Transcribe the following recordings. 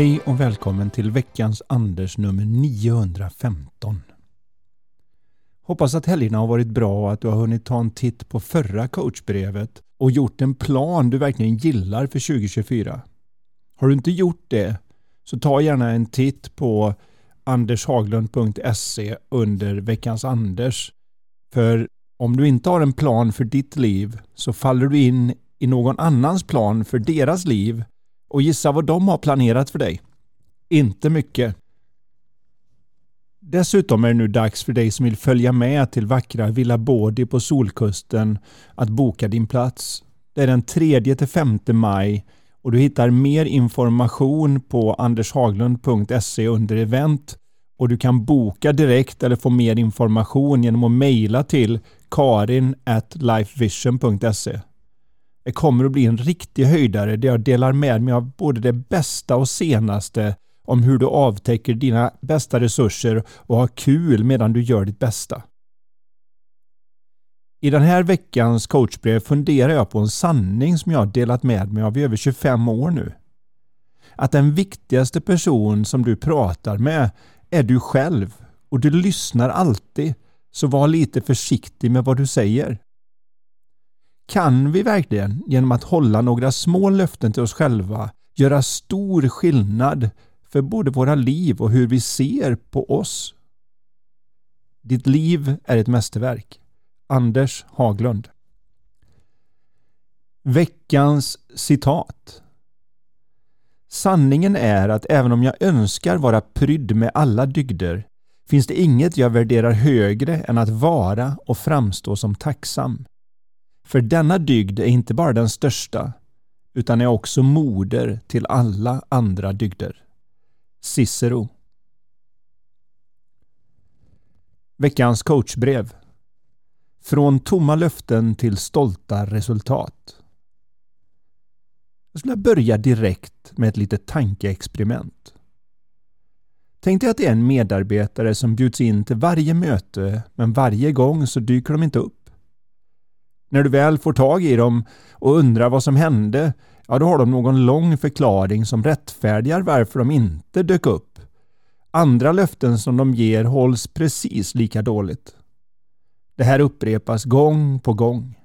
Hej och välkommen till veckans Anders nummer 915. Hoppas att helgerna har varit bra och att du har hunnit ta en titt på förra coachbrevet och gjort en plan du verkligen gillar för 2024. Har du inte gjort det så ta gärna en titt på andershaglund.se under veckans Anders. För om du inte har en plan för ditt liv så faller du in i någon annans plan för deras liv och gissa vad de har planerat för dig? Inte mycket. Dessutom är det nu dags för dig som vill följa med till vackra Villa Bodi på Solkusten att boka din plats. Det är den 3-5 maj och du hittar mer information på andershaglund.se under event och du kan boka direkt eller få mer information genom att mejla till karin lifevision.se. Det kommer att bli en riktig höjdare där jag delar med mig av både det bästa och senaste om hur du avtäcker dina bästa resurser och har kul medan du gör ditt bästa. I den här veckans coachbrev funderar jag på en sanning som jag har delat med mig av i över 25 år nu. Att den viktigaste person som du pratar med är du själv och du lyssnar alltid, så var lite försiktig med vad du säger. Kan vi verkligen genom att hålla några små löften till oss själva göra stor skillnad för både våra liv och hur vi ser på oss? Ditt liv är ett mästerverk. Anders Haglund Veckans citat Sanningen är att även om jag önskar vara prydd med alla dygder finns det inget jag värderar högre än att vara och framstå som tacksam. För denna dygd är inte bara den största, utan är också moder till alla andra dygder. Cicero Veckans coachbrev Från tomma löften till stolta resultat. Jag skulle börja direkt med ett litet tankeexperiment. Tänk dig att det är en medarbetare som bjuds in till varje möte men varje gång så dyker de inte upp. När du väl får tag i dem och undrar vad som hände, ja då har de någon lång förklaring som rättfärdigar varför de inte dök upp. Andra löften som de ger hålls precis lika dåligt. Det här upprepas gång på gång.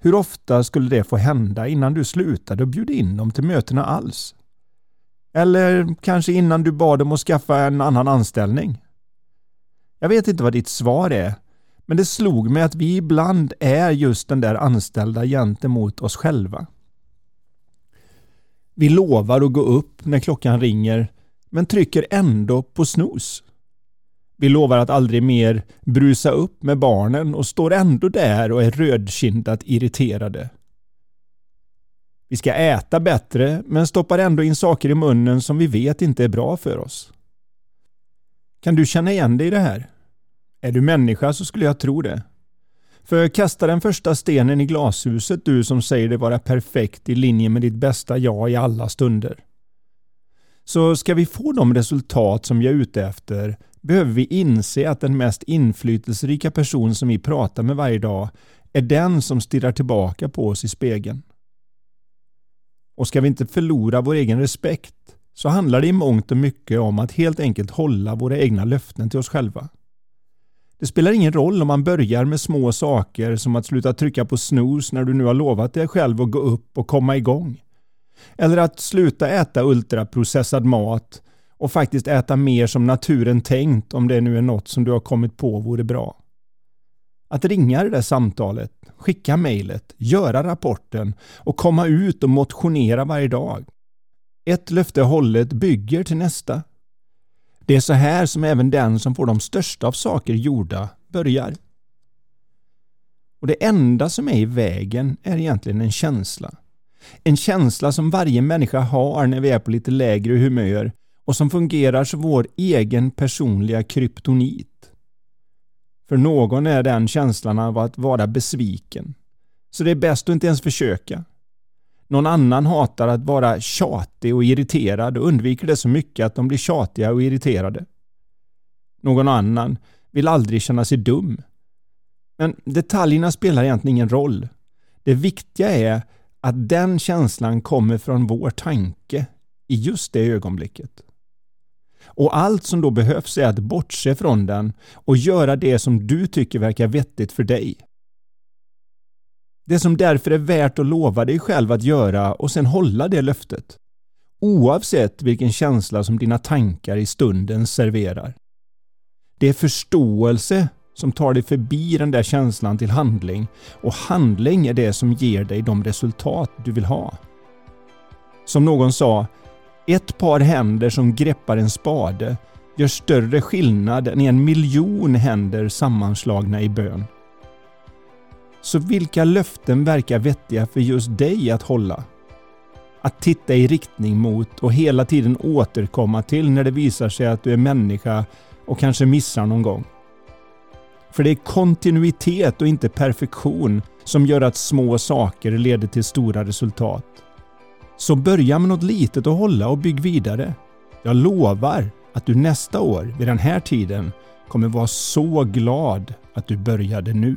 Hur ofta skulle det få hända innan du slutade och bjuda in dem till mötena alls? Eller kanske innan du bad dem att skaffa en annan anställning? Jag vet inte vad ditt svar är, men det slog mig att vi ibland är just den där anställda gentemot oss själva. Vi lovar att gå upp när klockan ringer men trycker ändå på snooze. Vi lovar att aldrig mer brusa upp med barnen och står ändå där och är rödkindat irriterade. Vi ska äta bättre men stoppar ändå in saker i munnen som vi vet inte är bra för oss. Kan du känna igen dig i det här? Är du människa så skulle jag tro det. För kasta den första stenen i glashuset du som säger dig vara perfekt i linje med ditt bästa jag i alla stunder. Så ska vi få de resultat som vi är ute efter behöver vi inse att den mest inflytelserika person som vi pratar med varje dag är den som stirrar tillbaka på oss i spegeln. Och ska vi inte förlora vår egen respekt så handlar det i mångt och mycket om att helt enkelt hålla våra egna löften till oss själva. Det spelar ingen roll om man börjar med små saker som att sluta trycka på snooze när du nu har lovat dig själv att gå upp och komma igång. Eller att sluta äta ultraprocessad mat och faktiskt äta mer som naturen tänkt om det nu är något som du har kommit på vore bra. Att ringa det där samtalet, skicka mejlet, göra rapporten och komma ut och motionera varje dag. Ett löfte hållet bygger till nästa. Det är så här som även den som får de största av saker gjorda börjar. Och Det enda som är i vägen är egentligen en känsla. En känsla som varje människa har när vi är på lite lägre humör och som fungerar som vår egen personliga kryptonit. För någon är den känslan av att vara besviken. Så det är bäst att inte ens försöka. Någon annan hatar att vara tjatig och irriterad och undviker det så mycket att de blir tjatiga och irriterade. Någon annan vill aldrig känna sig dum. Men detaljerna spelar egentligen ingen roll. Det viktiga är att den känslan kommer från vår tanke i just det ögonblicket. Och allt som då behövs är att bortse från den och göra det som du tycker verkar vettigt för dig. Det som därför är värt att lova dig själv att göra och sen hålla det löftet. Oavsett vilken känsla som dina tankar i stunden serverar. Det är förståelse som tar dig förbi den där känslan till handling och handling är det som ger dig de resultat du vill ha. Som någon sa, ett par händer som greppar en spade gör större skillnad än en miljon händer sammanslagna i bön. Så vilka löften verkar vettiga för just dig att hålla? Att titta i riktning mot och hela tiden återkomma till när det visar sig att du är människa och kanske missar någon gång. För det är kontinuitet och inte perfektion som gör att små saker leder till stora resultat. Så börja med något litet att hålla och bygg vidare. Jag lovar att du nästa år vid den här tiden kommer vara så glad att du började nu.